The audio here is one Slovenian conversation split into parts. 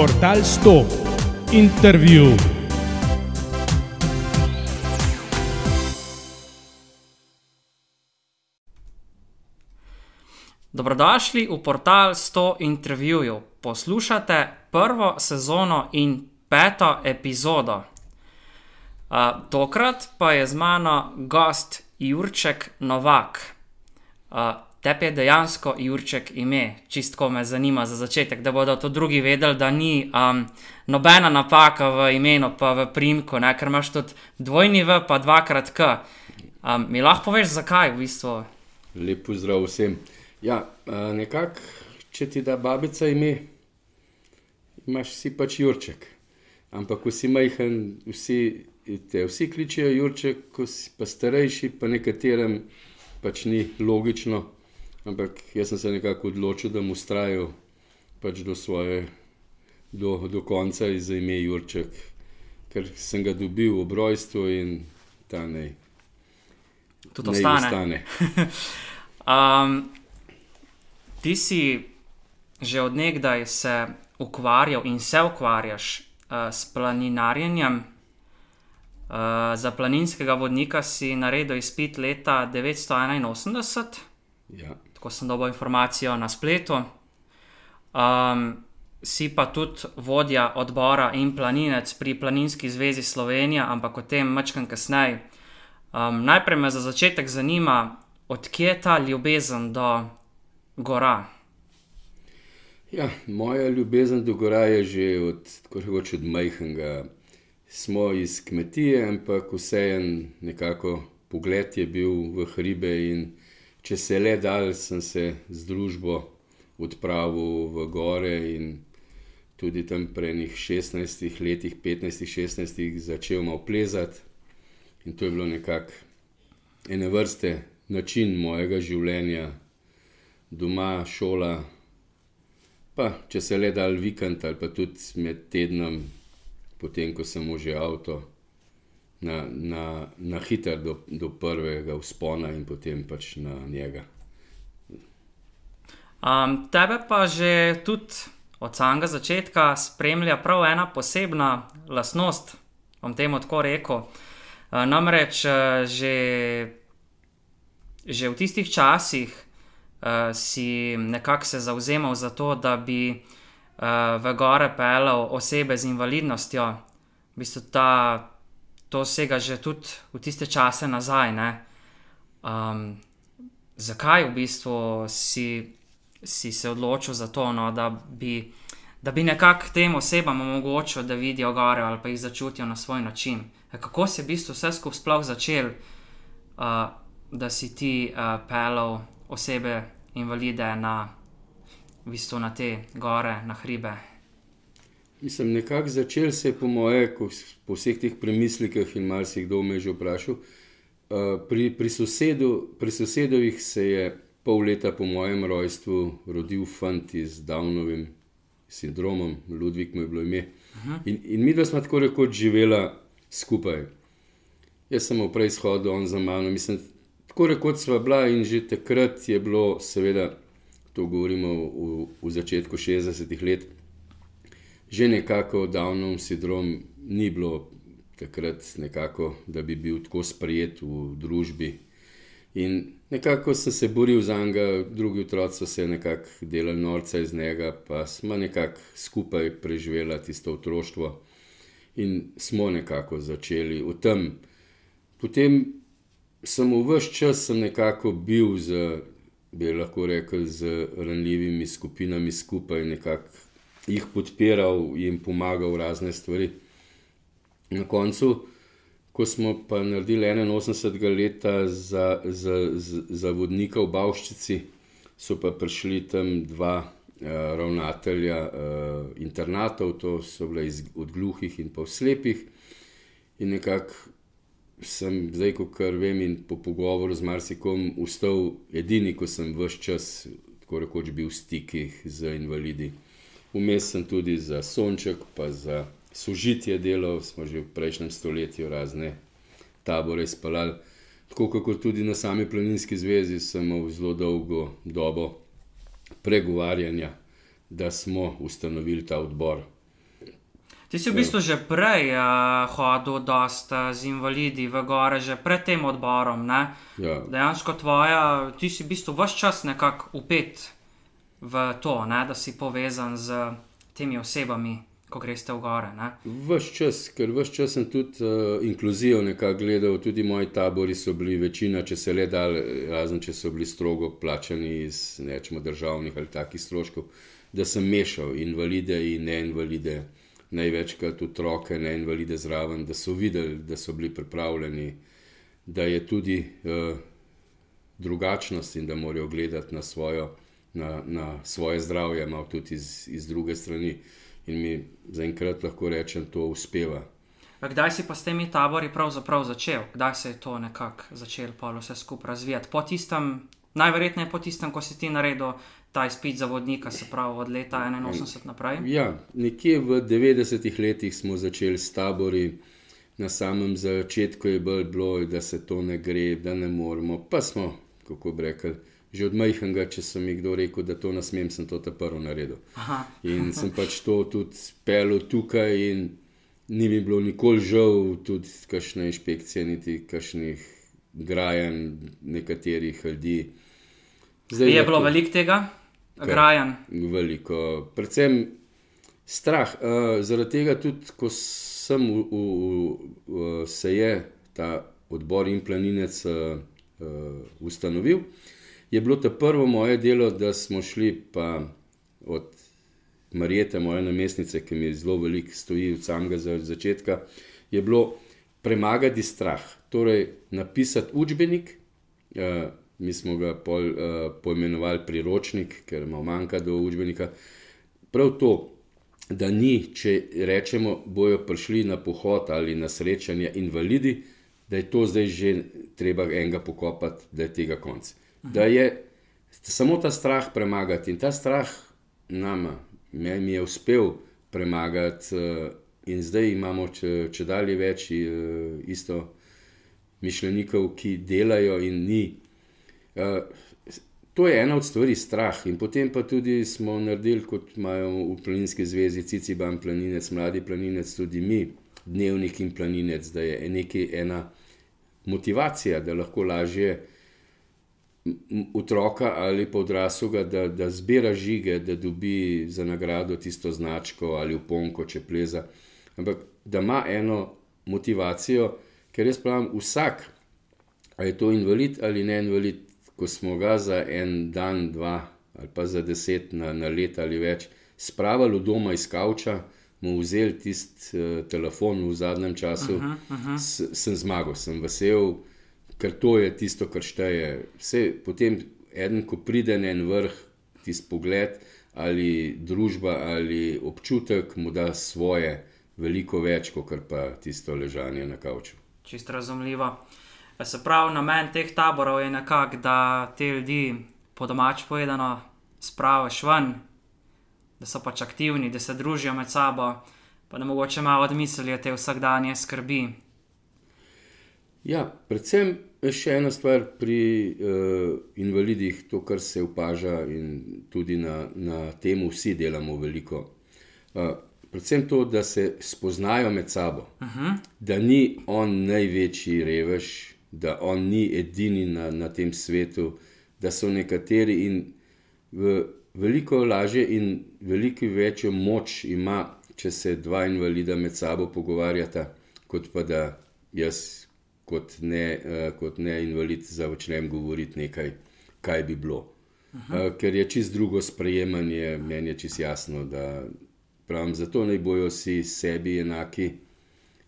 Portal 100 Intervju. Dobrodošli v portal 100 intervjujev. Poslušate prvo sezono in peto epizodo. Uh, tokrat pa je z mano gost Jurček Novak. Uh, Tebi je dejansko Jurček ime, čistko me zanima za začetek, da bodo to drugi vedeli, da ni um, nobena napaka v imenu, pa v primku, ne? ker imaš tudi dvojni V, pa dvakrat K. Um, mi lahko poveš, zakaj v bistvu? Lepo zdrav vsem. Ja, nekako, če ti da babica ime, imaš si pač Jurček. Ampak vsi majhen, vsi te vsi kličijo Jurček, ko si pa starejši, pa nekaterem pač ni logično. Ampak jaz sem se nekako odločil, da mu ustrajam pač do svoje, do, do konca za ime Jurček, ker sem ga dobil ob rojstvu in ta ne. Tudi ostane. ostane. um, ti si že odnegdaj se ukvarjal in se ukvarjaš uh, s planinarjenjem. Uh, za planinskega vodnika si naredil izpit leta 1981, Ja. Tako sem dobil informacijo na spletu. Um, si pa tudi vodja odbora in planinec pri Planinski zvezi Slovenije, ampak o tem mačkam kasneje. Um, najprej me za začetek zanima, odkje je ta ljubezen do gora. Ja, moja ljubezen do gora je že od, tako rekoč, od majhnega. Smo iz kmetije, ampak vseeno nekako pogled je bil v hribe in če se le dal, sem se z družbo odpravil v gore in tudi tam prenih 16 letih, 15, 16 začel malo plezati. In to je bilo nekako ene vrste način mojega življenja, doma, šola, pa če se le dal vikend ali pa tudi med tednom, potem ko sem že avto, na, na, na hiter do, do prvega vzpona in potem pač na njega. Um, tebe pa že tudi od samega začetka spremlja prav ena posebna lastnost, bom temu tako rekel. Uh, namreč uh, že, že v tistih časih uh, si nekako se zauzemal za to, da bi uh, v gore pelal osebe z invalidnostjo. V bistvu ta, to sega že tudi v tiste čase nazaj. Um, zakaj v bistvu si, si se odločil za to, no, da bi, da bi nekako tem osebam omogočil, da vidijo gore ali pa jih začutijo na svoj način? Kako se je v bistvu vse skupaj sploh začel, uh, da si ti uh, pelal osebe invalide na, v bistvu na te gore, na hribe? Mislim, nekako začel se je po moje, ko, po vseh teh premislekih in marsikdo me je že vprašal. Uh, pri, pri, sosedu, pri sosedovih se je pol leta po mojem rojstvu rodil fant z Downovim sindromom, Ludvik mu je bilo ime. In, in mi dva smo tako rekoč živela skupaj. Jaz sem prej shodil, on za mano. Mislim, tako rekoč sva bila in že takrat je bilo, seveda, to govorimo v, v začetku 60-ih let, že nekako Downov sindrom ni bilo takrat nekako, da bi bil tako sprejet v družbi. In nekako sem se boril za njega, drugi otroci so se nekako delali norca iz njega, pa smo nekako skupaj preživeli tisto otroštvo in smo nekako začeli v tem. Potem sem v vse čas sem nekako bil z, bi lahko rekel, z ranljivimi skupinami skupaj, nekako jih podpiral, jim pomagal razne stvari. Na koncu, ko smo pa naredili 81 leta za, za, za, za vodnika v Bavščici, so pa prišli tam dva uh, ravnatelja uh, internatov, to so bile iz, od gluhih in pa slepih. In nekako sem zdaj, ko kar vem, in po pogovoru z marsikom, ustal edini, ko sem vse čas, tako rekoč, bil v stikih z invalidi. Vmes sem tudi za sonček, pa za sožitje delal, smo že v prejšnjem stoletju razne tabore spalali. Tako kot tudi na sami planinski zvezi sem imel zelo dolgo dobo pregovarjanja, da smo ustanovili ta odbor. Ti si v bistvu že prej uh, hodil dosta z invalidi v gore, že pred tem odborom. Ne? Ja. Dejansko tvoja, ti si v bistvu vse čas nekako upet v to, ne? da si povezan z temi osebami, ko greš v gore. Ne? Ves čas, ker ves čas sem tudi uh, inkluzijo nekako gledal, tudi moji tabori so bili večina, če se le da, razen če so bili strogo plačani iz nečemo državnih ali takih stroškov, da sem mešal invalide in neinvalide, največkrat otroke, neinvalide zraven, da so videli, da so bili pripravljeni, da je tudi uh, drugačnost in da morajo gledati na, svojo, na, na svoje zdravje, malo tudi iz, iz druge strani. In mi zaenkrat lahko rečem, to uspeva. A Kdaj si pa s temi tabori pravzaprav začel? Kdaj se je to nekako začelo pol vse skupaj razvijati? Po tistem, najverjetneje po tistem, ko si ti naredil ta izpit za vodnika, se pravi od leta 81 naprej. Ja, nekje v 90-ih letih smo začeli s tabori, na samem začetku je bilo, da se to ne gre, da ne moremo. Pa smo, kako bi rekli, že od majhnega, če sem mi kdo rekel, da to ne smem, sem to ta prvo naredil. Aha. In sem pač to tudi pel tukaj, in ni mi bilo nikoli žal, tudi kakšne inšpekcije, niti kakšnih grajanj nekaterih ljudi. Zdaj Je lahko- bilo veliko tega, grajan. Veliko, predvsem strah. Uh, zaradi tega tudi, ko sem v, v, v, se je ta odbor in planinec uh, uh, ustanovil, je bilo to prvo moje delo, da smo šli pa od Marijete, moje namestnice, ki mi zelo veliko stoji od samega za- začetka, je bilo premagati strah. Torej, napisati učbenik, uh, mi smo ga pol, uh, poimenovali priročnik, ker imamo manjka do učbenika. Prav to, da ni, če rečemo, bojo prišli na pohod ali na srečanje invalidi, da je to zdaj že treba enega pokopati, da je tega konc. Da je samo ta strah premagati in ta strah nama, me- mi je uspel premagati, eh, in zdaj imamo če, če dalje več eh, isto mišljenikov, ki delajo in ni. Eh, To je ena od stvari, strah. In potem pa tudi smo naredili, kot imajo v Planinski zvezi, Ciciban, planinec, mladi planinec, tudi mi, dnevnik in planinec, da je nekaj ena motivacija, da lahko lažje m, otroka ali pa odraslega, da, da zbira žige, da dobi za nagrado tisto značko ali uponko, če pleza. Ampak da ima eno motivacijo, ker jaz pravim, vsak, a je to invalid ali ne invalid, ko smo ga za en dan, dva ali pa za deset na, na let ali več spravili od doma iz kavča, mu vzeli tisti uh, telefon v zadnjem času, uh -huh, uh -huh. S, sem zmagal, sem vesel, ker to je tisto, kar šteje. Vse, potem, eden, ko pride na en vrh, tisti pogled ali družba ali občutek, mu da svoje, veliko več, kot pa tisto ležanje na kavču. Čisto razumljivo. Se pravi, namen teh taborov je nekako, da te ljudi, po domač povedano, spraviš ven, da so pač aktivni, da se družijo med sabo, pa da mogoče malo odmislijo te vsakdanje skrbi. Ja, predvsem še ena stvar pri uh, invalidih, to, kar se opaža, in tudi na, na tem vsi delamo veliko. Uh, predvsem to, da se spoznajo med sabo, uh -huh. da ni on največji revež, da on ni edini na, na tem svetu, da so nekateri in v veliko lažje in veliko večjo moč ima, če se dva invalida med sabo pogovarjata, kot pa da jaz kot ne, uh, kot ne invalid začnem govoriti nekaj, kaj bi bilo. Uh, ker je čist drugo sprejemanje, meni je čist jasno, da pravim, zato naj bojo vsi sebi enaki,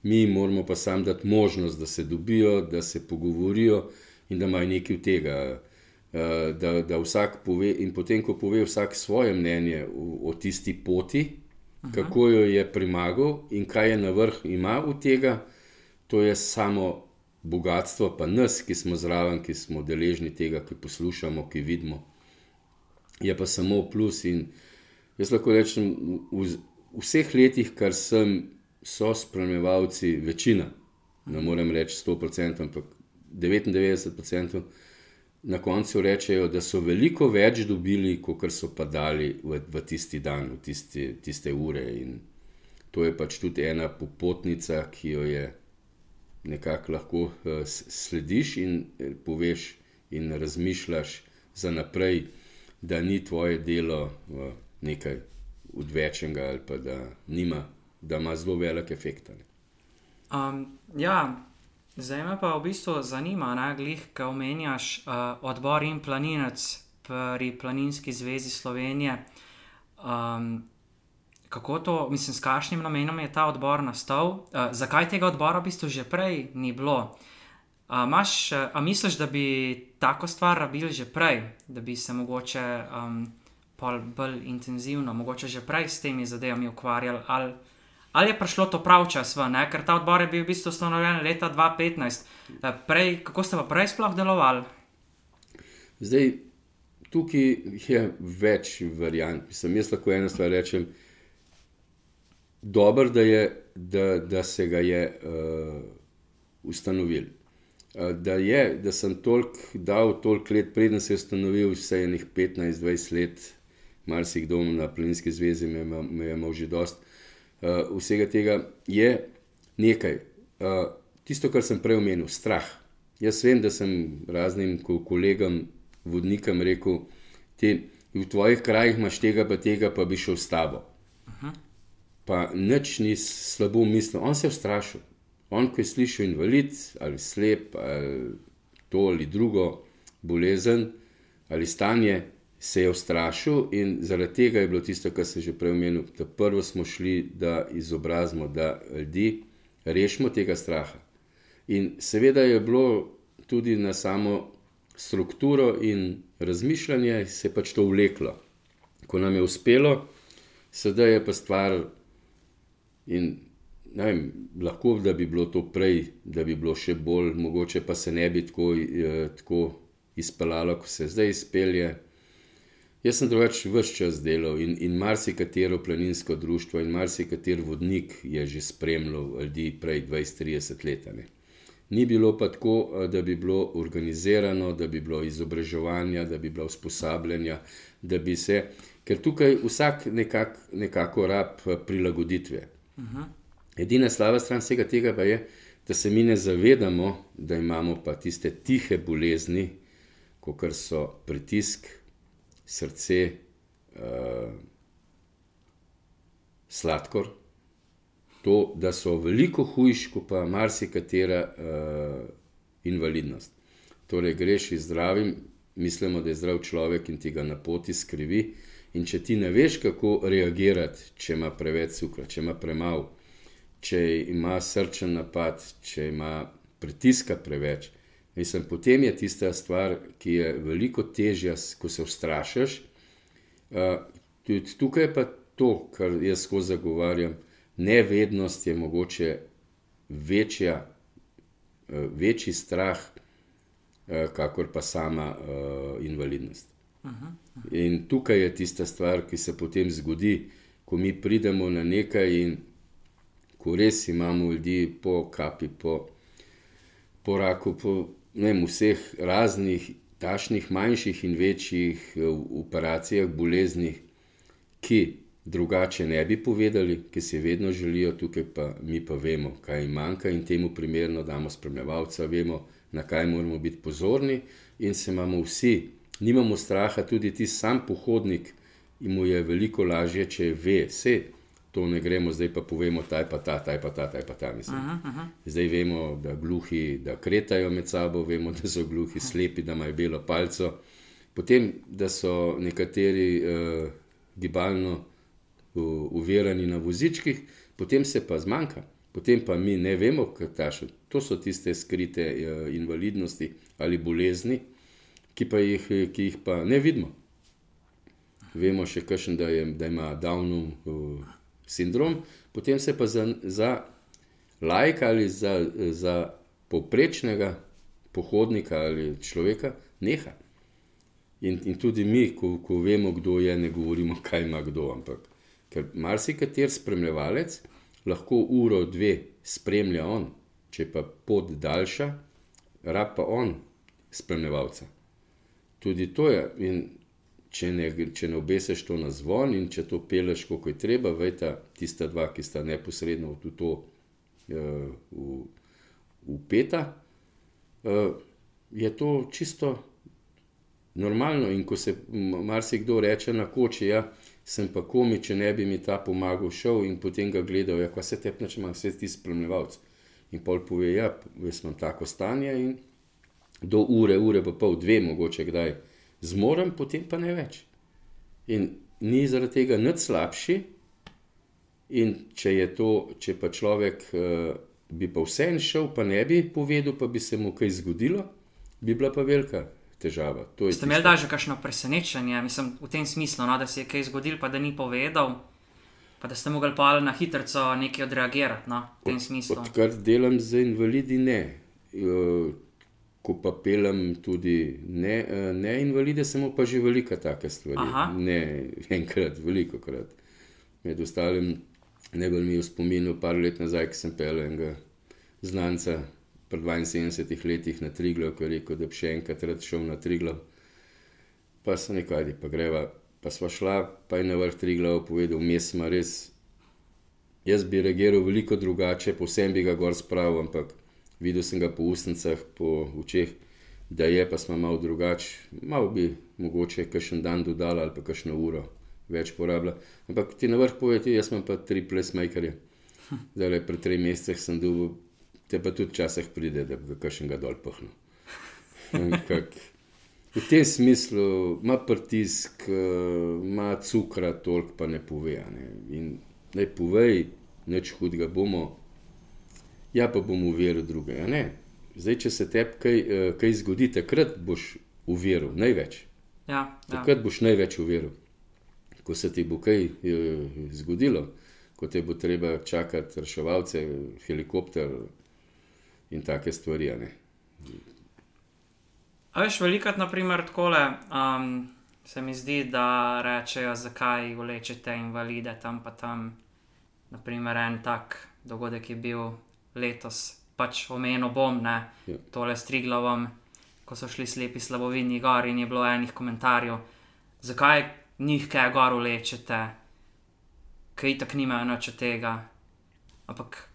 mi moramo pa sam dati možnost, da se dobijo, da se pogovorijo in da imajo nekaj od tega. Uh, da, da vsak pove, in potem, ko pove vsak svoje mnenje o, o tisti poti, Aha. kako jo je premagal in kaj je na vrh ima od tega, to je samo bogatstvo, pa nas, ki smo zraven, ki smo deležni tega, ki poslušamo, ki vidimo, je pa samo plus. In jaz lahko rečem, v, vseh letih, kar sem, so spremljevalci, večina, ne morem reči 100%, ampak 99%. Na koncu rečejo, da so veliko več dobili, kot so pa dali v, v tisti dan, v tisti, tiste ure. In to je pač tudi ena popotnica, ki jo je nekako lahko uh, slediš in uh, poveš in razmišljaš za naprej, da ni tvoje delo uh, nekaj odvečnega ali pa da, nima, da ima zelo velik efekt. Um, ja, zdaj me pa v bistvu zanima, kaj omenjaš uh, odbor in planinec pri Planinski zvezi Slovenije. Um, kako to, mislim, s kakšnim namenom je ta odbor nastal, uh, zakaj tega odbora v bistvu že prej ni bilo? A, maš, a misliš, da bi tako stvar rabili že prej, da bi se mogoče um, bolj intenzivno, mogoče že prej s temi zadevami ukvarjali, ali, ali je prišlo to prav čas, ne? ker ta odbor je bil v bistvu ustanovljen leta 2015. Prej, kako ste pa prej sploh delovali? Zdaj, tukaj je več variant. Mislim, jaz lahko eno stvar rečem. Dobro, da, da, da se ga je uh, ustanovil. Uh, da, je, da sem toliko dal, toliko let, preden se je ustanovil, vse enih 15-20 let, marsikdo na Plinski zvezi me, me je imel že dost. Uh, vsega tega je nekaj. Uh, tisto, kar sem prej omenil, strah. Jaz vem, da sem raznim kolegom vodnikom rekel, ti v tvojih krajih imaš tega, pa tega, pa bi šel s tabo. Pa nič ni slabo mislil, on se je ustrašil. On, ko je slišal invalid ali slep ali to ali drugo bolezen ali stanje, se je ustrašil in zaradi tega je bilo tisto, kar sem že prej omenil, da prvo smo šli, da izobrazimo, da ljudi rešimo tega straha. In seveda je bilo tudi na samo strukturo in razmišljanje, se je pač to vleklo. Ko nam je uspelo, sedaj je pa stvar. In vem, lahko da bi bilo to prej, da bi bilo še bolj, mogoče pa se ne bi tako, eh, tako izpeljalo, kot se zdaj izpelje. Jaz sem drugače vse čas delal in, in marsikatero planinsko društvo in marsikater vodnik je že spremljal ljudi prej 20-30 let. Ne. Ni bilo pa tako, da bi bilo organizirano, da bi bilo izobraževanja, da bi bilo usposabljanja, da bi se, ker tukaj vsak nekak, nekako rab prilagoditve. Aha. Edina slaba stran vsega tega pa je, da se mi ne zavedamo, da imamo pa tiste tihe bolezni, kot so pritisk, srce, uh, sladkor to, da so veliko hujši, kot pa marsikatera uh, invalidnost. Torej, greš iz zdravim, mislimo, da je zdrav človek in ti ga na poti skrivi. In če ti ne veš, kako reagirati, če ima preveč cukra, če ima premalo, če ima srčen napad, če ima pritiska preveč, mislim, potem je tista stvar, ki je veliko težja, ko se ustrašiš. Uh, tukaj je pa to, kar jaz skozi zagovarjam nevednost je mogoče večja, eh, večji strah, eh, kakor pa sama uh, invalidnost. In tukaj je tista stvar, ki se potem zgodi, ko mi pridemo na nekaj in ko res imamo ljudi po kapi, po, po raku, po vem, vseh raznih, tašnih, manjših in večjih operacijah, boleznih, ki drugače ne bi povedali, ki si vedno želijo, tukaj pa mi pa vemo, kaj jim manjka in temu primerno damo spremljevalca, vemo, na kaj moramo biti pozorni in se imamo vsi, nimamo straha, tudi ti sam pohodnik, in mu je veliko lažje, če ve, vse. To ne gremo, zdaj pa povemo, taj pa ta, taj pa ta, taj pa ta. Aha, aha. Zdaj vemo, da gluhi, da kretajo med sabo, vemo, da so gluhi, slepi, da imajo belo palco. Potem, da so nekateri uh, gibalno uverjeni na vozičkih, potem se pa zmanjka, potem pa mi ne vemo, kaj taše. To so tiste skrite uh, invalidnosti ali bolezni, ki pa jih, ki jih pa ne vidimo. Vemo še kakšen, da, je, da ima Downov uh, sindrom, potem se pa za, za lajka ali za, za povprečnega pohodnika ali človeka neha. In, in tudi mi, ko, ko vemo, kdo je, ne govorimo, kaj ima kdo, ampak Ker marsikater spremljevalec lahko uro, dve spremlja on, če pa pot daljša, rab pa on spremljevalca. Tudi to je. In če ne, če ne obesiš to na zvon in če to peleš, kako je treba, vejta tista dva, ki sta neposredno v to uh, upeta, uh, je to čisto normalno. In ko se marsikdo reče na koči, ja, sem pa komi, če ne bi mi ta pomagal, šel in potem ga gledal, ja, kaj se tepne, če imaš vse ti spremljevalci. In pol pove, ja, jaz imam tako stanje in do ure, ure pa pol, dve, mogoče kdaj zmorem, potem pa ne več. In ni zaradi tega nič slabši. In če je to, če pa človek uh, bi pa vse en šel, pa ne bi povedal, pa bi se mu kaj zgodilo, bi bila pa velika težava. Ste imeli da že kakšno presenečenje, mislim, v tem smislu, no, da se je kaj zgodilo, pa da ni povedal, pa da ste mogli pa na hitro nekaj odreagirati. No, v tem smislu. Od, odkar delam z invalidi, ne. Uh, ko pa pelem tudi ne, eh, ne invalide, samo pa že velika taka stvar. Ne enkrat, veliko krat. Med ostalim, najbolj mi je v spominu, par let nazaj, ki sem pel enega znanca, pred 72 leti na Triglo, ki je rekel, da bi še enkrat rad šel na Triglo. Pa sem nekaj, pa greva. Pa sva šla, pa je na vrh Trigla povedal, mes ima res. Jaz bi reagiral veliko drugače, posebej bi ga gor spravil, ampak videl sem ga po ustnicah, po očeh, da je pa smo malo drugače. Malo bi mogoče kakšen dan dodal ali pa kakšno uro več porabila. Ampak ti na vrh povedi, jaz imam pa tri plesmakerje. Zdaj le pred tremi meseci sem dobil, te pa tudi včasih pride, da bi kakšen ga dol pahnu. V tem smislu ima pritisk, ima cukra, toliko pa ne pove. Ne. Ne povej, nič hudega bomo, ja, pa bom uveril drugega. Ne. Zdaj, če se tebi kaj, eh, kaj zgodi, takrat boš uveril največ. Ja, ja. Takrat boš največ uveril. Ko se ti bo kaj eh, zgodilo, ko te bo treba čakati, reševalce, helikopter in take stvari. A veš, velikrat, naprimer, takole, um, se mi zdi, da rečejo, zakaj vlečete invalide tam pa tam. Naprimer, en tak dogodek je bil letos, pač omenil bom, ne, ja. tole striglavom, ko so šli slepi slabovini gor in je bilo enih komentarjev, zakaj njih kaj gor ulečete, kaj tako nimajo noč od tega. Ampak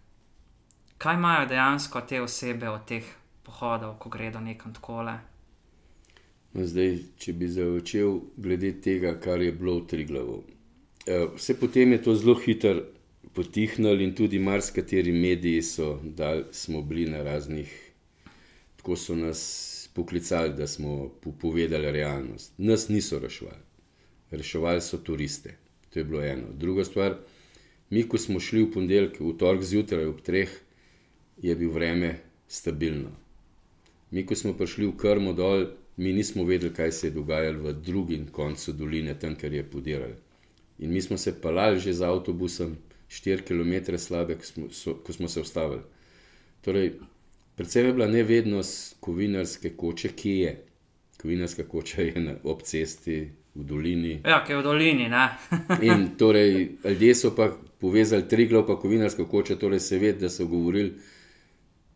kaj imajo dejansko te osebe od teh pohodov, ko gredo nekam takole? No, zdaj, če bi začel glede tega, kar je bilo v Triglavu. Eh, vse potem je to zelo hitro potihnili, in tudi marsikateri mediji so, da smo bili na raznih, tako so nas poklicali, da smo povedali realnost. Nas niso reševali, reševali so turiste. To je bilo eno. Druga stvar, mi, ko smo šli v ponedeljek, v torek zjutraj ob treh, je bilo vreme stabilno. Mi, ko smo prišli v krmo dol, mi nismo vedeli, kaj se je dogajalo v drugem koncu doline, tam, kjer je podirali. In mi smo se palali že z avtobusom, 4 km slabe, ko smo, ko smo se ustavili. Torej, predvsem je bila nevednost kovinarske koče, ki je. Kovinarska koča je na obcesti v dolini. Ja, ki je v dolini. in torej, ljudje so pa povezali tri glav, pa kovinarska koča, torej se ve, da so govorili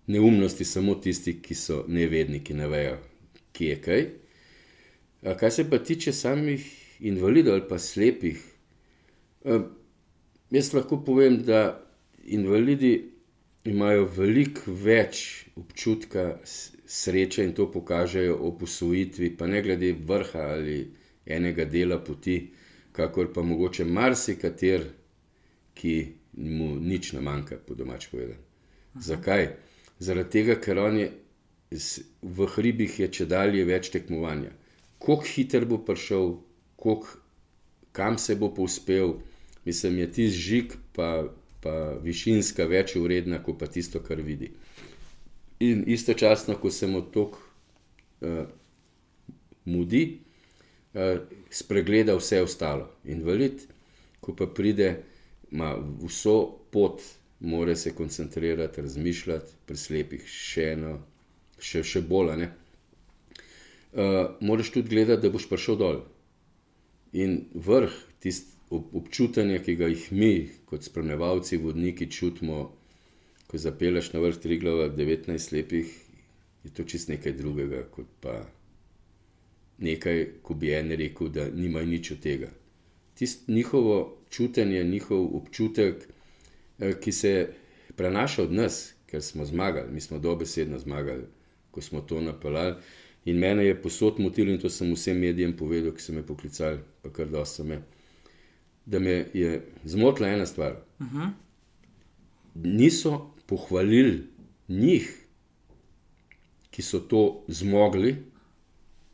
neumnosti samo tisti, ki so nevedni, ki ne vejo, ki je kaj. A kaj se pa tiče samih invalidov ali pa slepih, Jaz lahko povem, da invalidi imajo veliko več občutka sreče in to pokažejo o posvojitvi, pa ne glede vrha ali enega dela poti, kakor pa mogoče marsikater, ki mu nič ne manjka, po domač povedano. Zakaj? Zaradi tega, ker on je v hribih je če dalje več tekmovanja. Kako hiter bo prišel, koliko, kam se bo povzpel mislim, je ti žig, pa, pa višinska, več uredna, kot pa tisto, kar vidi. In istočasno, ko se mu to uh, mudi, uh, spregleda vse ostalo. Invalid, ko pa pride, ima vso pot, mora se koncentrirati, razmišljati, pri slepih še eno, še, še bolj. Uh, moraš tudi gledati, da boš prišel dol. In vrh, tisti občutanje, ki ga mi, kot spremljevalci, vodniki, čutimo, ko zapeleš na vrh Triglava 19 lepih, je to čist nekaj drugega, kot pa nekaj, ko bi en rekel, da nimajo nič od tega. Tist njihovo čutenje, njihov občutek, eh, ki se prenaša od nas, ker smo zmagali, mi smo dobesedno zmagali, ko smo to napeljali. In mene je posod motil, in to sem vsem medijem povedal, ki so me poklicali, pa kar dosta me. Da me je zmotila ena stvar. Uh -huh. Niso pohvalili njih, ki so to zmogli,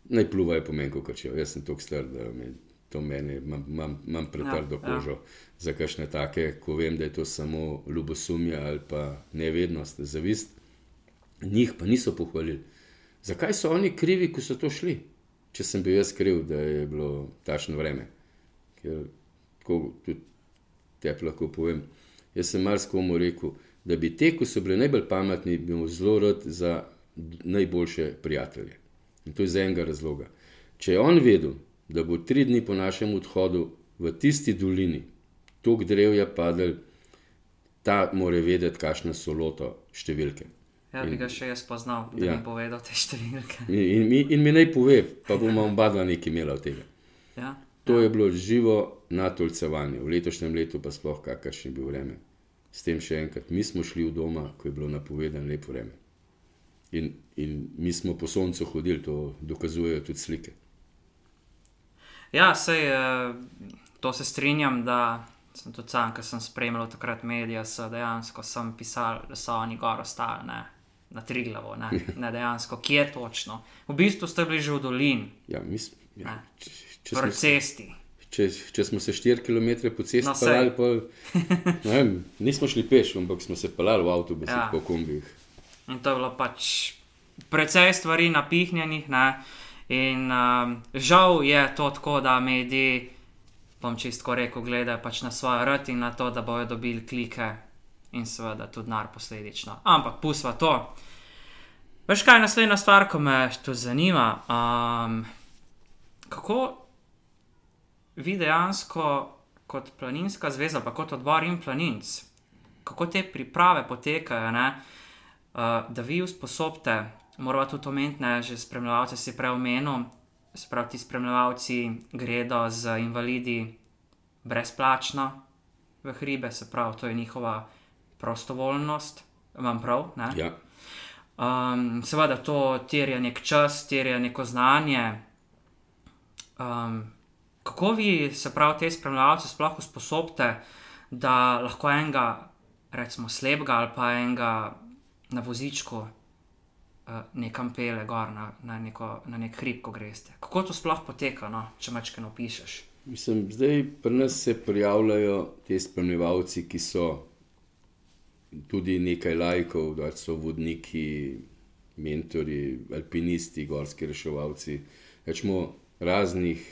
naj pluvajo po meni, kot če jaz sem tako star, da me, to meni imam, pretrdo ja, kožo ja. za kakšne take, ko vem, da je to samo ljubosumje ali pa nevednost, zavist. Njih pa niso pohvalili. Zakaj so oni krivi, ko so to šli? Če sem bil jaz kriv, da je bilo tašno vreme. Ker, tako tudi te lahko povem. Jaz sem marsikomu rekel, da bi te, ki so bili najbolj pametni, bil zelo rad za najboljše prijatelje. In to iz enega razloga. Če je on vedel, da bo tri dni po našem odhodu v tisti dolini, tok drevja padel, ta mora vedeti, kakšne so loto številke. Ja, bi ga še jaz poznal, da ja. mi povedal te številke. In, in, in mi naj pove, pa bomo oba dva nekaj imela od tega. Ja. To ja. je bilo živo natolcevanje, v letošnjem letu pa sploh kakršen bil vreme. S tem še enkrat, mi smo šli v doma, ko je bilo napovedano lepo vreme. In, in mi smo po soncu hodili, to dokazujejo tudi slike. Ja, sej, eh, to se strinjam, da sem tudi sam, ker sem spremljal takrat medije, so dejansko sem pisal, da so oni gor ostali na Triglavo, ne, ne dejansko, kje točno. V bistvu ste bili že v dolini. Ja, mislim, ja. če, če smo cesti. Če, če smo se 4 km po cesti no, pelali, pa, nismo šli peš, ampak smo se pelali v avtobusu, ja. po kombih. In to je bilo pač precej stvari napihnjenih. Ne? In um, žal je to tako, da mediji, bom čisto rekel, gledajo pač na svoje rti in na to, da bojo dobili klike in seveda tudi nar posledično. Ampak pusva to. Veš kaj je naslednja stvar, ko me to zanima? Um, kako vi dejansko kot planinska zveza, pa kot odbor in planinc, kako te priprave potekajo, ne? Uh, da vi usposobite, moramo tudi omeniti, ne, že spremljalce si prej omenil, sprav ti spremljalci gredo z invalidi brezplačno v hribe, se pravi, to je njihova prostovoljnost, imam prav. Ja. Um, seveda to terja nek čas, terja neko znanje. Um, kako vi, se pravi, te spremljalce sploh usposobite, da lahko enega, recimo, slepega ali pa enega na vozičku uh, nekam pele gor na, na, neko, na nek hrib, ko greste. Kako to sploh poteka, no, če mečke napišeš? Mislim, zdaj pri nas se prijavljajo ti spremljevalci, ki so tudi nekaj lajkov, da so vodniki, mentori, alpinisti, gorski reševalci, rečemo raznih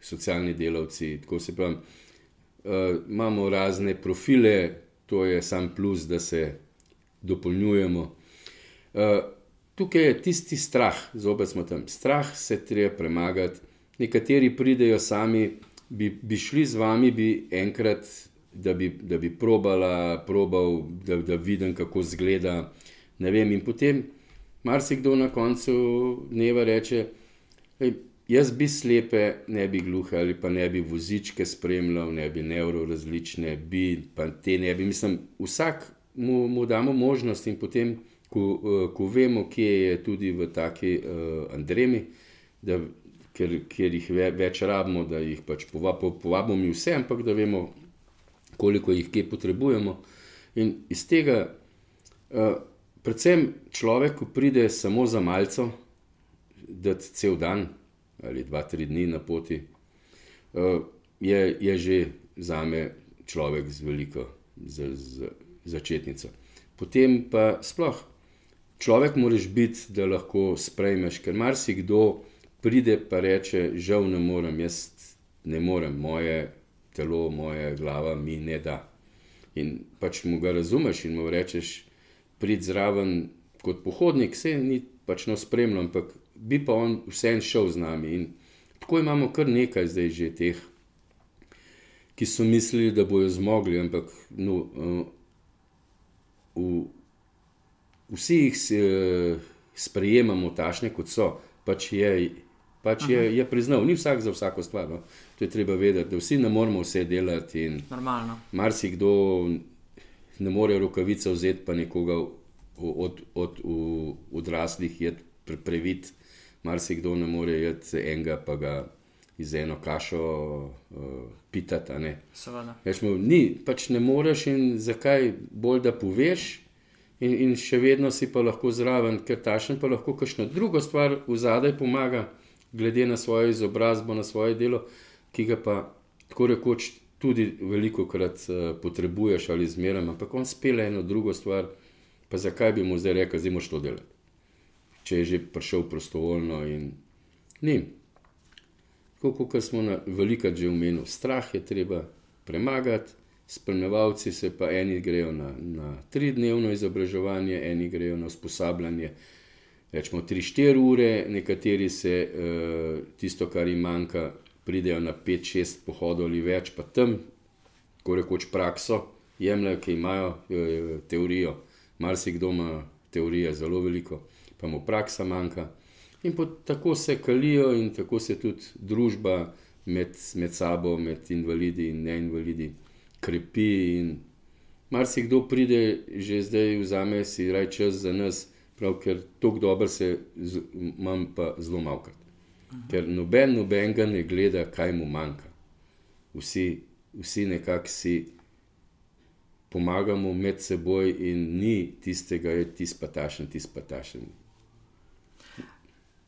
socialnih delavci. Tako se pravi, uh, imamo razne profile, to je sam plus, da se dopolnjujemo. Uh, tukaj je tisti strah, zopet smo tam. Strah se treba premagati. Nekateri pridejo sami, bi, bi šli z vami, bi enkrat da bi, da bi probala, probal, da, da vidim, kako izgleda. In potem marsikdo na koncu dneva reče: Jaz bi slepe, ne bi gluhe ali pa ne bi vozičke spremljal, ne bi neurorazlične, bi pa te ne bi. Mislim, vsak mu, mu damo možnost in potem, ko, uh, ko vemo, kje je tudi v taki uh, Andremi, da, ker, ker jih ve, več rabimo, da jih pač povabimo, povabimo vse, ampak da vemo, koliko jih kje potrebujemo. In iz tega, uh, predvsem človek, ko pride samo za malce, da je cel dan ali dva, tri dni na poti, uh, je, je že za me človek z veliko z, z, začetnico. Potem pa sploh. Človek moraš biti, da lahko sprejmeš, ker marsikdo pride in reče: Žal ne morem, jaz ne morem, moje telo, moja glava mi ne da. In pač mu ga razumeš in mu rečeš, prid zraven kot pohodnik, vse ni pač no spremljal, ampak bi pa on vsem šel z nami. In tako imamo kar nekaj zdaj že teh, ki so mislili, da bojo zmogli, ampak no, uh, v, vsi jih uh, sprejemamo tašne, kot so. Pač je, Pač je, je priznal, ni vsak za vsako stvar. No. To je treba vedeti, da vsi ne moramo vse delati. in Normalno. Marsikdo ne more rokavice vzeti, pa nekoga od, od, od, od odraslih je pre, previt. Marsikdo ne more jeti enega, pa ga iz eno kašo uh, pitati. Seveda. Rečemo, ni, pač ne moreš in zakaj bolj da poveš, in, in še vedno si pa lahko zraven, ker tašen pa lahko kakšno drugo stvar v zadaj pomaga, glede na svojo izobrazbo, na svoje delo, ki ga pa tako rekoč tudi veliko krat uh, potrebuješ ali zmeraj, ampak on spele eno drugo stvar, pa zakaj bi mu zdaj rekel, zdaj moš to delati. Če je že prišel prostovoljno. Tako kot smo na velikrat že omenili, strah je treba premagati, spremljevalci se pa eni grejo na, na tridnevno izobraževanje, eni grejo na usposabljanje, rečemo 3-4 ure, nekateri se uh, tisto, kar jim manjka, pridejo na 5-6 pohodov ali več, pa tam, ko rekoč prakso, jemljajo, ki imajo uh, teorijo. Marsikdo ima teorije zelo veliko, pa mu praksa manjka. In pot, tako se kalijo, in tako se tudi družba med, med sabo, med invalidi in neinvalidi, krepi. In marsikdo pride že zdaj, vzame si raj čas za nas, prav, ker tako dobro se z- imam pa zelo malkrat. Ker noben nobenega ne gleda, kaj mu manjka. Vsi, vsi nekako si pomagamo med seboj, in ni tistega, je tisti patašen, tisti patašen.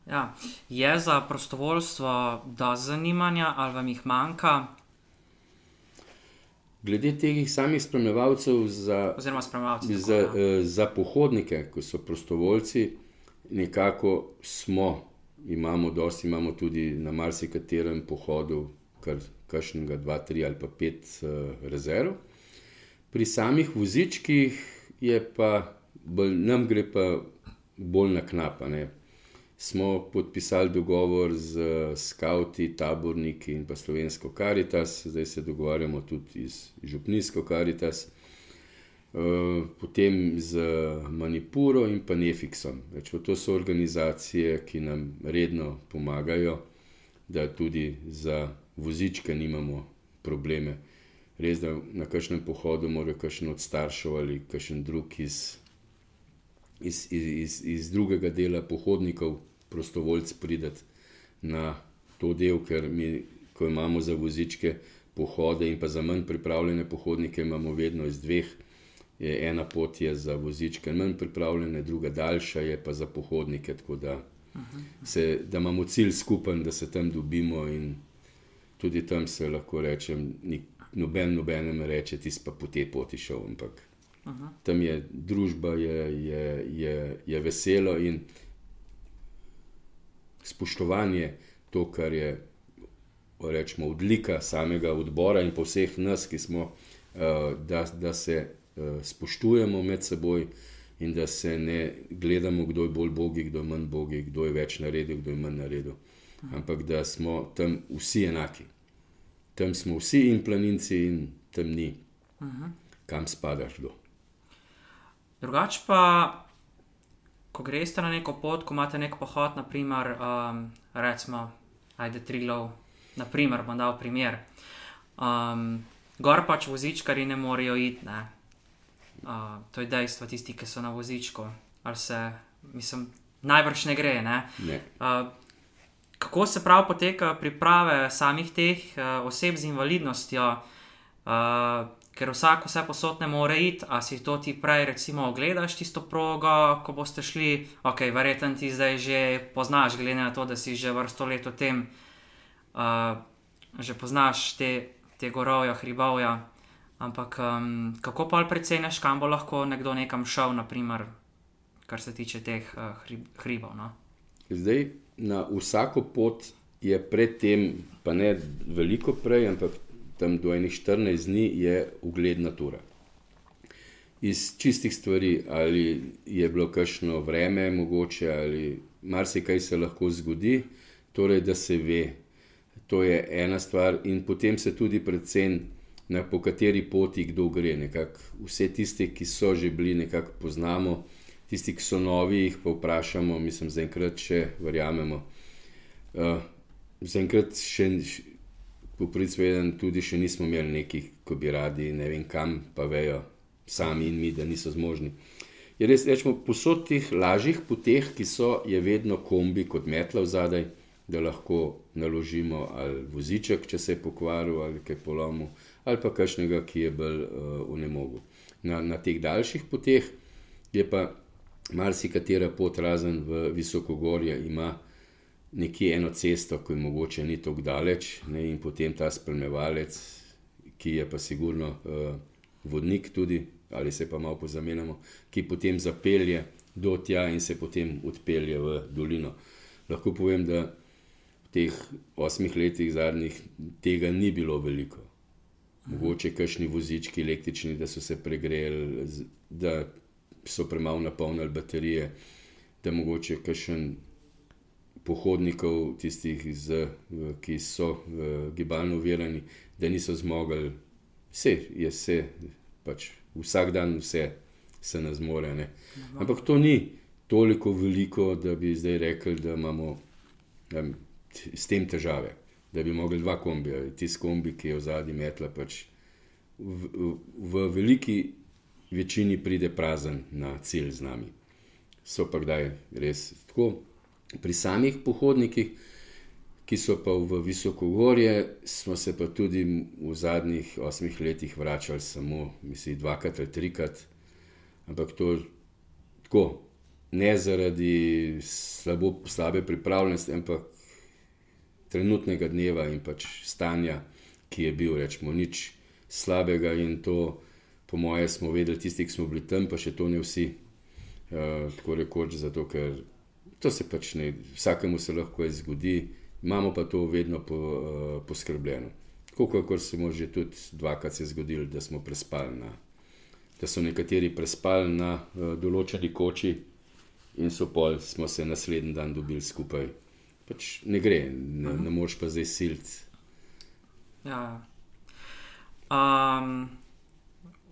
Ja. Je za prostovoljstvo dosti zanimanja ali vam jih manjka, Glede teh samih spremljevalcev za, oziroma spremljalci? za, eh, za pohodnike, ko so prostovoljci, nekako smo, imamo dosti, imamo tudi na marsikaterem pohodu, kar kakšnega, dva, tri ali pa pet uh, rezerv. Pri samih vozičkih je pa, bolj, nam gre pa bolj na knapa. Ne. Smo podpisali dogovor z skavti, taborniki in pa slovensko karitas, zdaj se dogovarjamo tudi z župnijsko karitas, eh, potem z Manipuro in pa Nefixom. Več, to so organizacije, ki nam redno pomagajo, da tudi za vozičke nimamo probleme. Res, da na kakšnem pohodu mora kakšen od staršev ali kakšen drug iz, iz, iz, iz, iz drugega dela pohodnikov, prostovoljc prideti na to del, ker mi, ko imamo za vozičke pohode in pa za manj pripravljene pohodnike, imamo vedno iz dveh. Je, ena pot je za vozičke manj pripravljene, druga daljša je pa za pohodnike, tako da, se, da imamo cilj skupen, da se tam dobimo in tudi tam se lahko rečem, ni, noben nobenem reče, ti pa po tej poti šel, ampak Aha. tam je družba, je, je, je, je veselo in spoštovanje, to, kar je rečemo, odlika samega odbora in pa vseh nas, ki smo, eh, da, da se eh, spoštujemo med seboj in da se ne gledamo, kdo je bolj bogi, kdo je manj bogi, kdo je več naredil, kdo je manj naredil. Ampak da smo tam vsi enaki. Tam smo vsi in planinci, in tam ni, kam spadaš kdo. Drugače pa, ko greš na neko pot, ko imate nek pohod, naprimer, um, recimo, ajde Trilov, naprimer, bom dal primer. Um, gor pač vozičkari ne morejo iti, ne. Uh, to je dejstvo, tisti, ki so na vozičku. Ali se, mislim, najbrž ne gre, ne. Ne. Uh, kako se prav potekajo priprave samih teh uh, oseb z invalidnostjo, uh, ker vsak vse posod ne more iti, a si to ti prej, recimo, ogledaš tisto progo, ko boste šli, ok, verjetno ti zdaj že poznaš, glede na to, da si že vrsto let v tem, uh, že poznaš te, te gorovja, hribovja. Ampak um, kako pa preceneš, kam bo lahko nekdo nekam šel, naprimer, kar se tiče teh uh, hrib, hribov? No? Zdaj, na vsako pot je predtem, pa ne veliko prej, ampak tam do enih 14 dni je ugled natura. Iz čistih stvari, ali je bilo kakšno vreme, mogoče, ali marsikaj se lahko zgodi, torej da se ve. To je ena stvar, in potem se tudi predvsem na po kateri poti kdo gre. Nekak, vse tiste, ki so že bili, nekako poznamo, tisti, ki so novi, jih pa vprašamo, mislim, zaenkrat še verjamemo. Uh, Zaenkrat še popricveden, tudi še nismo imeli nekih, ko bi radi, ne vem kam, pa vejo sami in mi, da niso zmožni. Je res, rečemo, posod teh lažjih poteh, ki so, je vedno kombi kot metla v zadaj, da lahko naložimo ali voziček, če se je pokvaril ali kaj polomil, ali pa kakšnega, ki je bolj uh, unemogu. Na, na teh daljših poteh je pa marsikatera pot, razen v Visokogorje, ima nekje eno cesto, ki je mogoče ni tako daleč, ne, in potem ta spremljevalec, ki je pa sigurno uh, vodnik tudi, ali se pa malo pozamenjamo, ki potem zapelje do tja in se potem odpelje v dolino. Lahko povem, da v teh osmih letih zadnjih tega ni bilo veliko. Mogoče kakšni vozički električni, da so se pregreli, da so premalo napolnili baterije, da mogoče kakšen pohodnikov, tistih, z, ki so gibalno uverjeni, da niso zmogli, vse je vse, pač vsak dan vse se ne zmore. Ne. Ampak to ni toliko veliko, da bi zdaj rekli, da imamo da, s tem težave. Da bi mogli dva kombija, tisti kombi, ki je v zadnji metla, pač v, v, v veliki večini pride prazen na cilj z nami. So pa kdaj res tako pri samih pohodnikih, ki so pa v Visokogorje, smo se pa tudi v zadnjih osmih letih vračali samo, mislim, dvakrat ali trikrat. Ampak to tako, ne zaradi slabo, slabe pripravljenosti, ampak trenutnega dneva in pač stanja, ki je bil, rečemo, nič slabega in to, po moje, smo vedeli, tisti, ki smo bili tam, pa še to ne vsi. Uh, tako rekoč, zato ker to se pač ne, vsakemu se lahko zgodi, imamo pa to vedno po, uh, poskrbljeno. Kot se mu že tudi dvakrat zgodilo, da smo prespali, na, da so nekateri prespali na uh, določeni koči in so pol, smo se naslednji dan dobili skupaj. Pač ne gre, ne, ne moreš pa zdaj siliti. Ja. Um,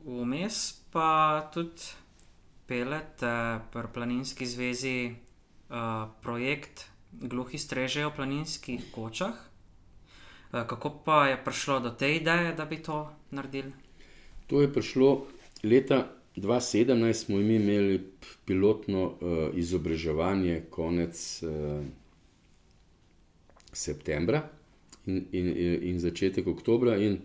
vmes pa tudi pelete pri Planinski zvezi uh, projekt Gluhi strežejo v planinskih kočah. Uh, kako pa je prišlo do te ideje, da bi to naredili? To je prišlo leta 2017, smo imeli pilotno uh, izobraževanje konec uh, septembra in, in, in začetek oktobra, in,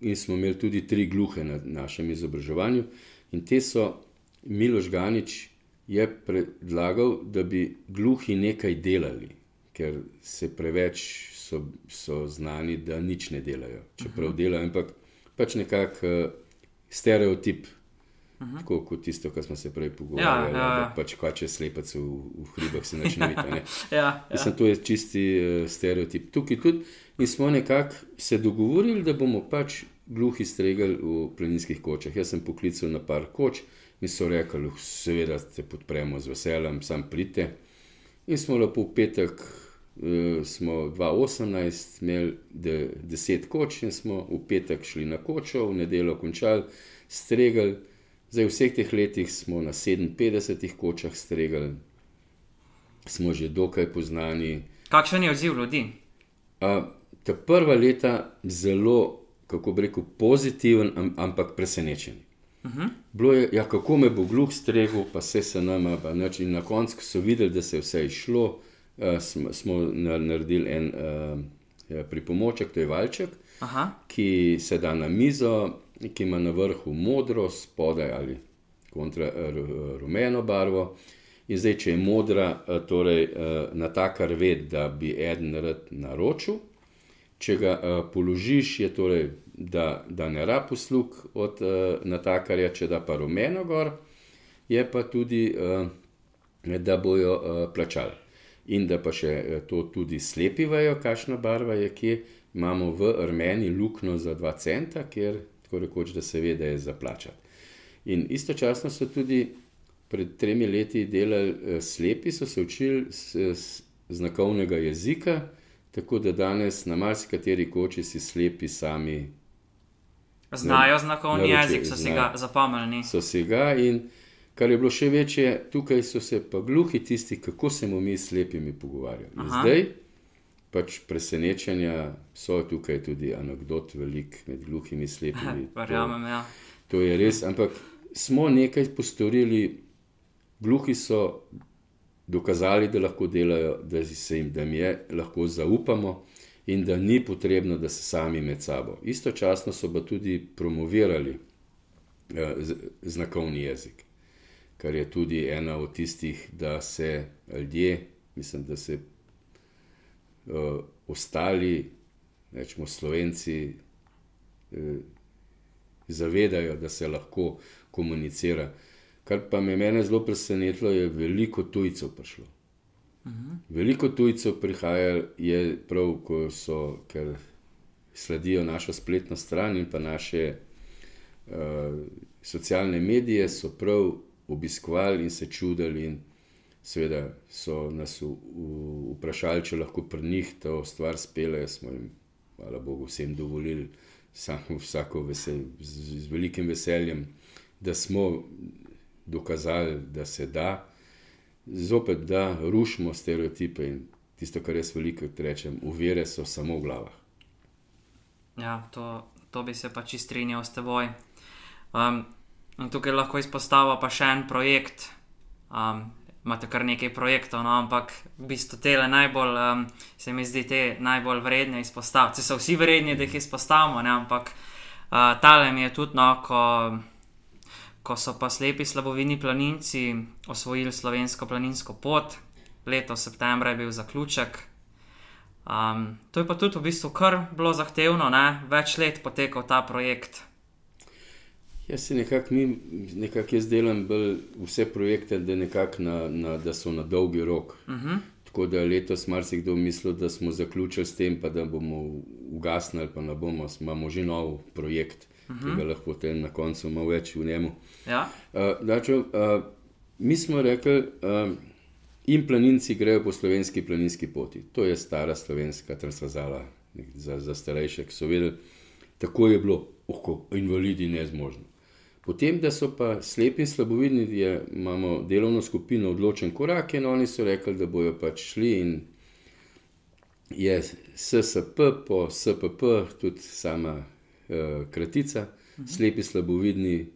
in smo imeli tudi tri gluhe na našem izobraževanju. In te so Miloš Ganič je predlagal, da bi gluhi nekaj delali, ker se preveč so, so znani, da nič ne delajo. Čeprav uh. -huh. delajo, ampak pač nekako uh, stereotip. Mhm. Tako kot tisto, kar smo se prej pogovarjali, ja, ja. da pač kače slepec v, v hribih se videti. ja, ja. Mislim, to je čisti uh, stereotip. Tukaj tudi in smo nekako se dogovorili, da bomo pač gluhi stregali v planinskih kočah. Jaz sem poklical na par koč, in so rekli, seveda te podpremo z veseljem, sam pridite. In smo lepo v petek, uh, smo 2018 imeli de, deset koč in smo v petek šli na kočo, v nedeljo končali, stregali. Zdaj, v vseh teh letih smo na 57 kočah stregali, smo že dokaj poznani. Kakšen je odziv ljudi? Uh, ta prva leta zelo, kako bi rekel, pozitiven, ampak presenečen. Uh -huh. Bilo je, ja, kako me bo gluh stregel, pa se se nama, pa noč. In na koncu so videli, da se je vse išlo, uh, smo, smo naredili en uh, pripomoček, to je valček, Aha. ki se da na mizo, ki ima na vrhu modro, spodaj ali kontra rumeno barvo. In zdaj, če je modra, torej na takar ved, da bi en rad naročil, če ga položiš, je torej da, da ne rab uslug od uh, natakarja, če da pa rumeno gor, je pa tudi, uh, da bojo uh, plačali. In da pa še to tudi slepi vajo, kakšna barva je, kje imamo v Armeniji luknjo za 2 centa, ker tako rekoč, da se ve, da je za plačati. In istočasno so tudi pred tremi leti delali slepi, so se učili znakovnega jezika, tako da danes na marsikateri koči si slepi sami Znajo znakovni jezik, so si ga zapomnili. So si ga in kar je bilo še večje, tukaj so se pa gluhi tisti, kako se bomo mi s slepimi pogovarjali. Zdaj pač presenečenja, so tukaj tudi anekdot, velik med gluhimi slepimi. Verjamem, ja. To je res, ampak smo nekaj postorili, gluhi so dokazali, da lahko delajo, da se jim, da jim je lahko zaupamo in da ni potrebno, da se sami med sabo. Istočasno so pa tudi promovirali eh, znakovni jezik, kar je tudi ena od tistih, da se ljudje, mislim, da se uh, ostali, rečemo slovenci, eh, zavedajo, da se lahko komunicira. Kar pa me mene zelo presenetilo, je veliko tujcev prišlo. Veliko tujcev prihaja, je prav, so, ker sledijo našo spletno stran in pa naše uh, socialne medije, so prav obiskovali in se čudili. In seveda so nas v, v, vprašali, če lahko pri njih to stvar spele. Smo jim, hvala Bogu, vsem dovolili, samo vsako vesel, z, z velikim veseljem, da smo dokazali, da se da zopet, da rušimo stereotipe in tisto, kar jaz veliko rečem, uvere so samo v glavah. Ja, to, to bi se pač strinjal s teboj. Um, tukaj lahko izpostavimo pa še en projekt. Um, imate kar nekaj projektov, no, ampak v bistvu tele najbolj, um, se mi zdi, te najbolj vredne izpostaviti. So vsi vredni, da jih izpostavimo, ne, ampak uh, tale mi je tudi, no, ko, ko so pa slepi slabovini planinci osvojili slovensko planinsko pot, letos septembra je bil zaključek. Um, to je pa tudi v bistvu kar bilo zahtevno, ne? več let potekal ta projekt. Jaz se nekako mi, nekako jaz delam vse projekte, da, na, na, da so na dolgi rok. Uh -huh. Tako da letos marsikdo misli, da smo zaključili s tem, pa da bomo ugasnili, pa ne bomo, imamo že nov projekt, uh -huh. ki ga lahko potem na koncu malo več v njemu. Ja? Uh, dačo, uh, mi smo rekli, uh, in planinci grejo po slovenski planinski poti. To je stara slovenska transverzala za, za starejše, ki so vedeli, tako je bilo, oko, invalidi nezmožni. Potem, da so pa slepi in slabovidni, je, imamo delovno skupino odločen korak in oni so rekli, da bojo pač šli in je SSP po SPP, tudi sama uh, kratica, uh -huh. slepi slabovidni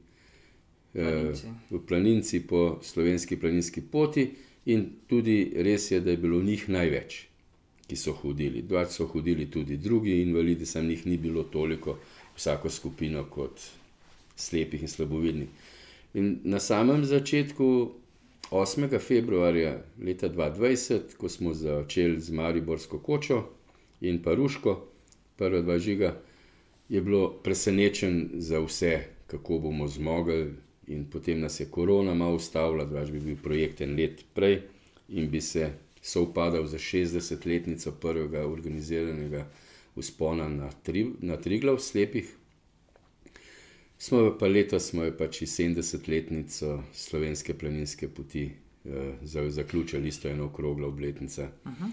Planinci. v planinci po slovenski planinski poti, in tudi res je, da je bilo njih največ, ki so hodili. Dva so hodili tudi drugi invalidi, sem jih ni bilo toliko, vsako skupino kot slepih in slabovidnih. In na samem začetku, 8. februarja leta 2020, ko smo začeli z Mariborsko kočo in pa Ruško, prva dva žiga, je bilo presenečen za vse, kako bomo zmogli. In potem nas je korona malo ustavila, da bi bil projekt en let prej in bi se sovpadal za 60-letnico prvega organiziranega uspona na, tri, na Triglav slepih. Smo pa letos, smo pač 70-letnico slovenske planinske poti eh, zaključili, isto eno okroglo obletnica. Uh -huh.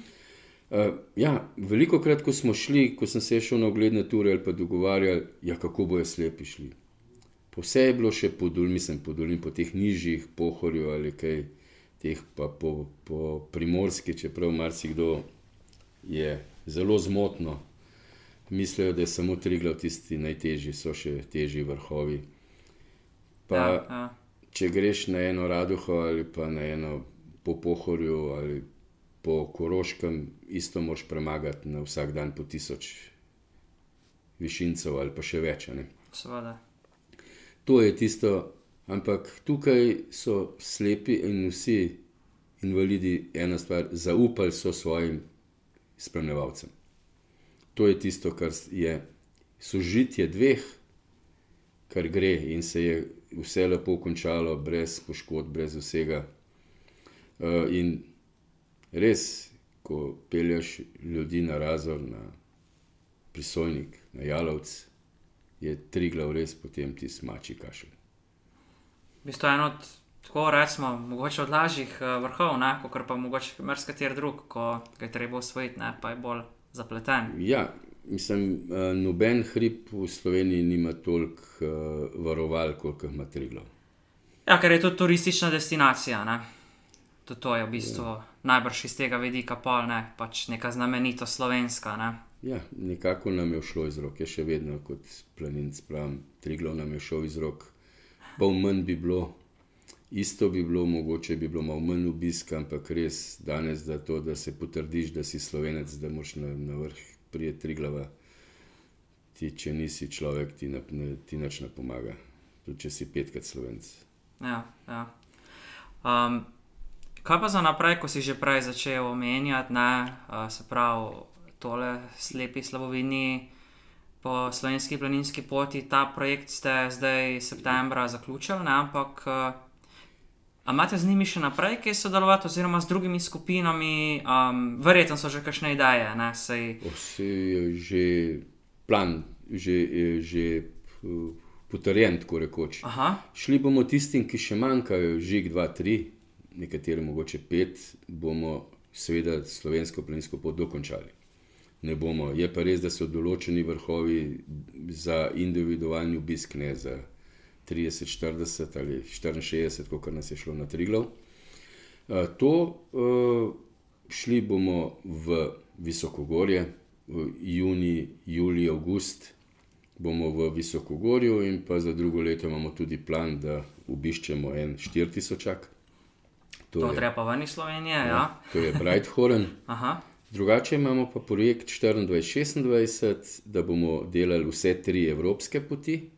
Uh, ja, veliko krat, ko smo šli, ko sem se šel na ogledne ture ali pa dogovarjali, ja, kako bojo slepi šli. Vse je bilo še podol, mislim, podolin po teh nižjih, pohorju ali kaj, teh pa po, po primorski, čeprav marsikdo je zelo zmotno. Mislijo, da je samo tri glav tisti najtežji, so še težji vrhovi. Pa, Ja, ja. če greš na eno raduho ali pa na eno po pohorju ali po koroškem, isto moš premagati na vsak dan po tisoč višincev ali pa še več. Seveda. To je tisto, ampak tukaj so slepi in vsi invalidi ena stvar, zaupali so svojim spremljevalcem. To je tisto, kar je sožitje dveh, kar gre in se je vse lepo končalo, brez poškodb, brez vsega. Uh, in res, ko pelješ ljudi na razor, na prisojnik, na jalovc, je tri glav res potem ti smači kašelj. V bistvu je eno od, tako rečemo, mogoče od lažjih uh, vrhov, ne, kot pa mogoče marsikateri drug, ko ga je treba osvojiti, ne, pa je bolj zapleten. Ja, mislim, uh, noben hrib v Sloveniji nima toliko uh, varoval, jih ima Triglav. Ja, ker je to turistična destinacija. Ne? To, to je v bistvu ja. najbrž iz tega vidika pol, ne, pač neka znamenita slovenska. Ne. Ja, nekako nam je šlo iz rok, je še vedno kot planinc, pravim, Triglo nam je šel iz rok. Pol manj bi bilo, isto bi bilo, mogoče bi bilo malo manj obiska, ampak res danes, da, to, da se potrdiš, da si slovenec, da moš na, na vrh prijeti Triglava. Ti, če nisi človek, ti, na, ne, ti nič ne pomaga, tudi če si petkrat slovenc. Ja, ja. Um, kaj pa za naprej, ko si že prej začel omenjati, ne, uh, se pravi tole slepi slabovini po slovenski planinski poti. Ta projekt ste zdaj septembra zaključili, ne? ampak uh, imate z njimi še naprej kaj sodelovati, oziroma z drugimi skupinami, um, verjetno so že kakšne ideje. Vse je že plan, že, že uh, potrjen, tako rekoč. Aha. Šli bomo tistim, ki še manjkajo, žig 2, 3, nekateri mogoče 5, bomo seveda slovensko planinsko pot dokončali ne bomo. Je pa res, da so določeni vrhovi za individualni obisk, ne za 30, 40 ali 64, kot nas je šlo na Triglov. To šli bomo v Visokogorje, v juni, juli, august. Bomo v Visokogorju, in pa za drugo leto imamo tudi plan, da obiščemo en 4000. To, to je treba pa ven iz Slovenije. Ja, ja. To je Brighthorn. Drugače imamo pa projekt 24-26, da bomo delali vse tri evropske poti,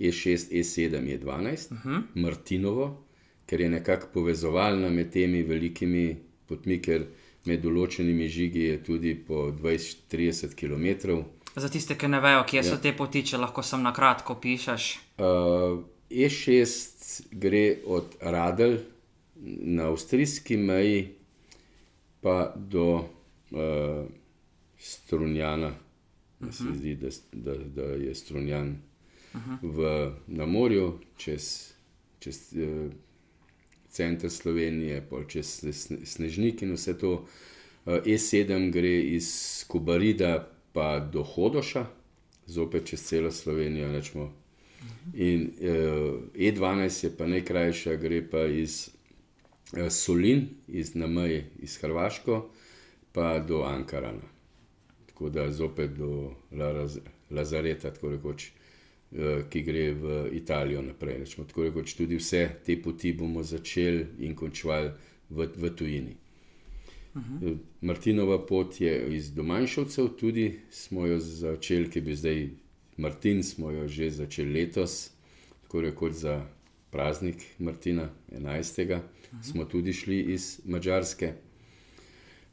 E6, E7, E12, uh -huh. Martinovo, ker je nekako povezovalna med temi velikimi potmi, ker med določenimi žigi je tudi po 20-30 km. Za tiste, ki ne vejo, kje ja. so te poti, če lahko sem na kratko pišeš. Uh, E6 gre od Radel na avstrijski meji pa do uh, strunjana, da se zdi, da, da, da je strunjan v, na morju, čez, čez uh, center Slovenije, pa čez Snežnik in vse to. Uh, E7 gre iz Kubarida pa do Hodoša, zopet čez celo Slovenijo. Nečmo. In uh, E12 je pa najkrajša, gre pa iz uh, Solin, iz Nameje, iz Hrvaško pa do Ankarana. Tako da zopet do La Lazareta, rekoč, eh, ki gre v Italijo naprej. Rečemo, tako rekoč, tudi vse te poti bomo začeli in končali v, v tujini. Uh mhm. -huh. Martinova pot je iz Domanjšovcev, tudi smo jo začeli, ki bi zdaj Martin, smo jo že začeli letos, tako rekoč za praznik Martina 11. Smo tudi šli iz Mačarske.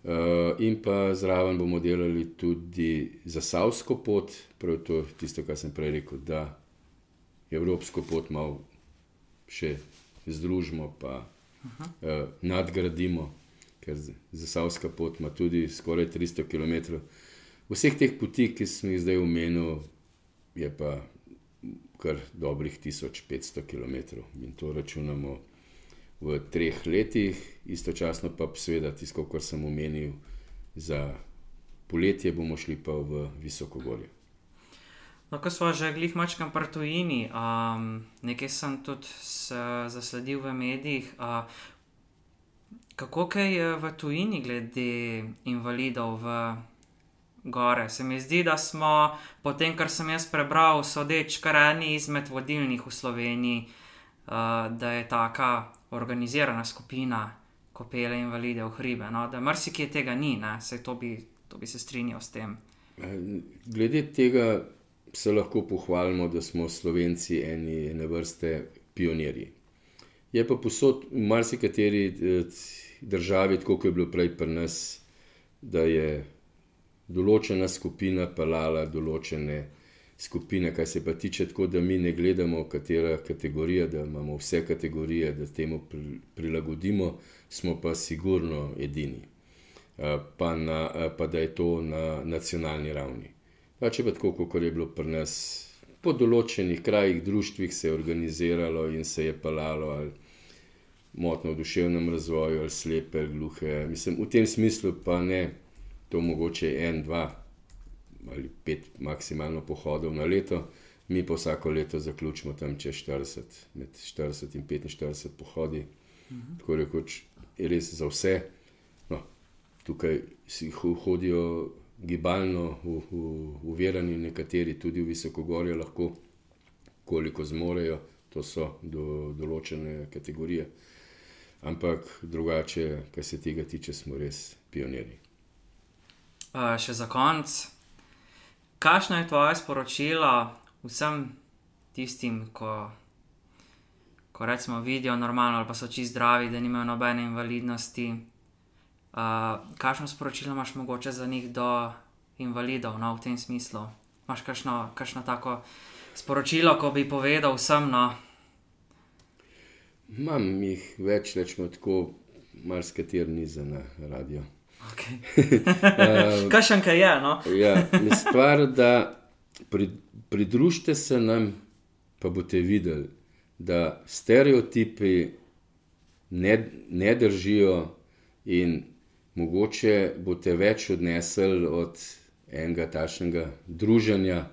Uh, in pa zraven bomo delali tudi za Savsko pot, prav to je tisto, kar sem prej rekel, da Evropsko pot malo še združimo, pa uh, nadgradimo, ker za Savska pot ima tudi skoraj 300 km. Vseh teh poti, ki sem jih zdaj omenil, je pa kar dobrih 1500 km in to računamo v treh letih, istočasno pa seveda tisto, kar sem omenil, za poletje bomo šli pa v Visoko gorje. No, ko smo že glih mačkam prtujini, um, nekaj sem tudi zasledil v medijih. Uh, kako je v tujini glede invalidov v gore? Se mi zdi, da smo, po tem, kar sem jaz prebral, sodeč kar eni izmed vodilnih v Sloveniji, uh, da je taka organizirana skupina, ko pele invalide v hribe. No? Da marsikje tega ni, to bi, to bi se strinjal s tem. Eh, glede tega se lahko pohvalimo, da smo Slovenci eni ene vrste pionirji. Je pa posod v marsikateri eh, državi, tako kot je bilo prej pri nas, da je določena skupina pelala določene skupine, kar se pa tiče tako, da mi ne gledamo, katera kategorija, da imamo vse kategorije, da temu prilagodimo, smo pa sigurno edini. Pa, na, pa da je to na nacionalni ravni. Pa če pa tako, kot je bilo pri nas, po določenih krajih, društvih se je organiziralo in se je palalo ali motno v duševnem razvoju, ali slepe, gluhe. Mislim, v tem smislu pa ne, to mogoče en, dva, ali pet maksimalno pohodov na leto, mi pa vsako leto zaključimo tam čez 40, med 40 in 45 pohodi. Mhm. Tako rekoč, je res za vse. No, tukaj si ho- hodijo gibalno u- u- uvereni, nekateri tudi v visokogorje lahko, koliko zmorejo, to so do določene kategorije. Ampak drugače, kar se tega tiče, smo res pionirji. Uh, še za konec, kakšno je tvoje sporočilo vsem tistim, ko, ko recimo vidijo normalno ali pa so čisto zdravi, da nimajo nobene invalidnosti? Uh, kakšno sporočilo imaš mogoče za njih do invalidov, no, v tem smislu? Imaš kakšno, kakšno tako sporočilo, ko bi povedal vsem, no, Imam jih več, rečemo tako, marsikateri ni za na radio. Okay. kakšen kaj je, no? Ja, je stvar, da pri, pridružite se nam, pa boste videli, da stereotipi ne, ne držijo in mogoče boste več odnesli od enega takšnega druženja,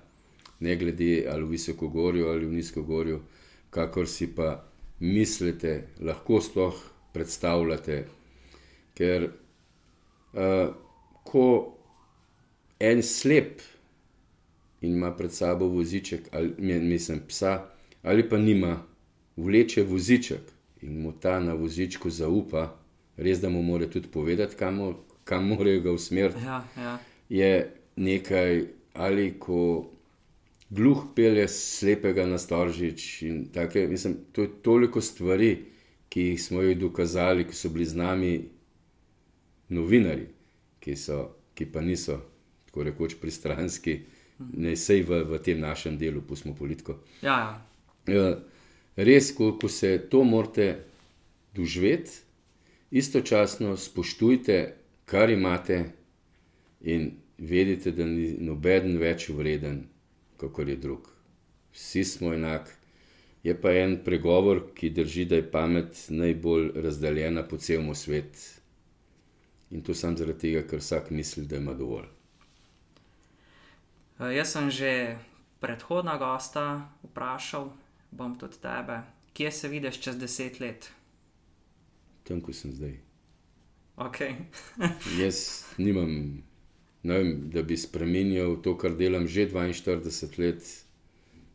ne glede ali v visokogorju ali v nizkogorju, kakor si pa mislite, lahko sploh predstavljate. Ker uh, ko en slep in ima pred sabo voziček, ali mi- mislim psa, ali pa nima, vleče voziček in mu ta na vozičku zaupa, res da mu mora tudi povedati, kam, mo- kam morajo ga usmeriti Ja, ja. je nekaj, ali ko gluh pelje slepega na storžič. in Take, mislim, to je toliko stvari, ki smo jih dokazali, ki so bili z nami novinari, ki, so, ki pa niso tako rekoč pristranski, ne sej v, v tem našem delu, pustimo politiko. ja, ja. Ja, Res, ko, ko se to morate doživeti, istočasno spoštujte, kar imate, in vedite, da ni noben več vreden, kot je drug. Vsi smo enaki. Je pa en pregovor, ki drži, da je pamet najbolj razdeljena po celem svetu. In to samo zaradi tega, ker vsak misli, da ima dovolj. Uh, jaz sem že predhodna gosta vprašal, bom tudi tebe, kje se vidiš čez deset let? Tam, ko sem zdaj. Okay. Jaz nimam, ne vem, da bi spremenil to, kar delam že 42 let.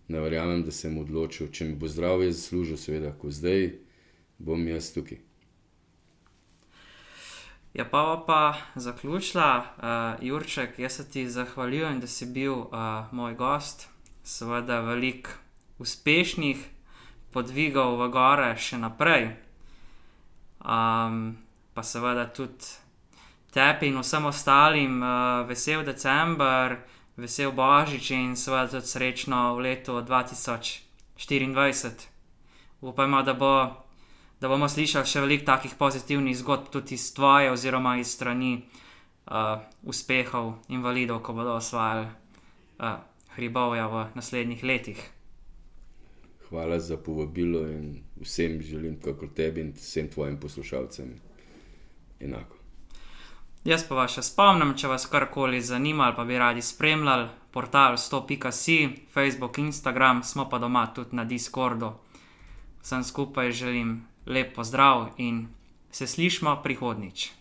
Ne verjamem, da sem odločil, če mi bo zdravje zaslužil, seveda, ko zdaj bom jaz tukaj. Ja, pa pa zaključila, uh, Jurček, jaz se ti zahvaljujem, da si bil uh, moj gost. Seveda, veliko uspešnih podvigov v gore še naprej. Um, pa seveda tudi tebi in vsem ostalim uh, vesel december, vesel božič in seveda tudi srečno v letu 2024. Upajmo, da bo da bomo slišali še veliko takih pozitivnih zgodb, tudi iz tvoje, oziroma iz strani uh, uspehov invalidov, ko bodo osvajali uh, hribovja v naslednjih letih. Hvala za povabilo in vsem želim, kako tebi in vsem tvojim poslušalcem, enako. Jaz pa vas še spomnim, če vas karkoli zanima ali pa bi radi spremljali, portal 100.si, Facebook, Instagram, smo pa doma tudi na Discordu. Vsem skupaj želim lep pozdrav in se slišmo prihodnič.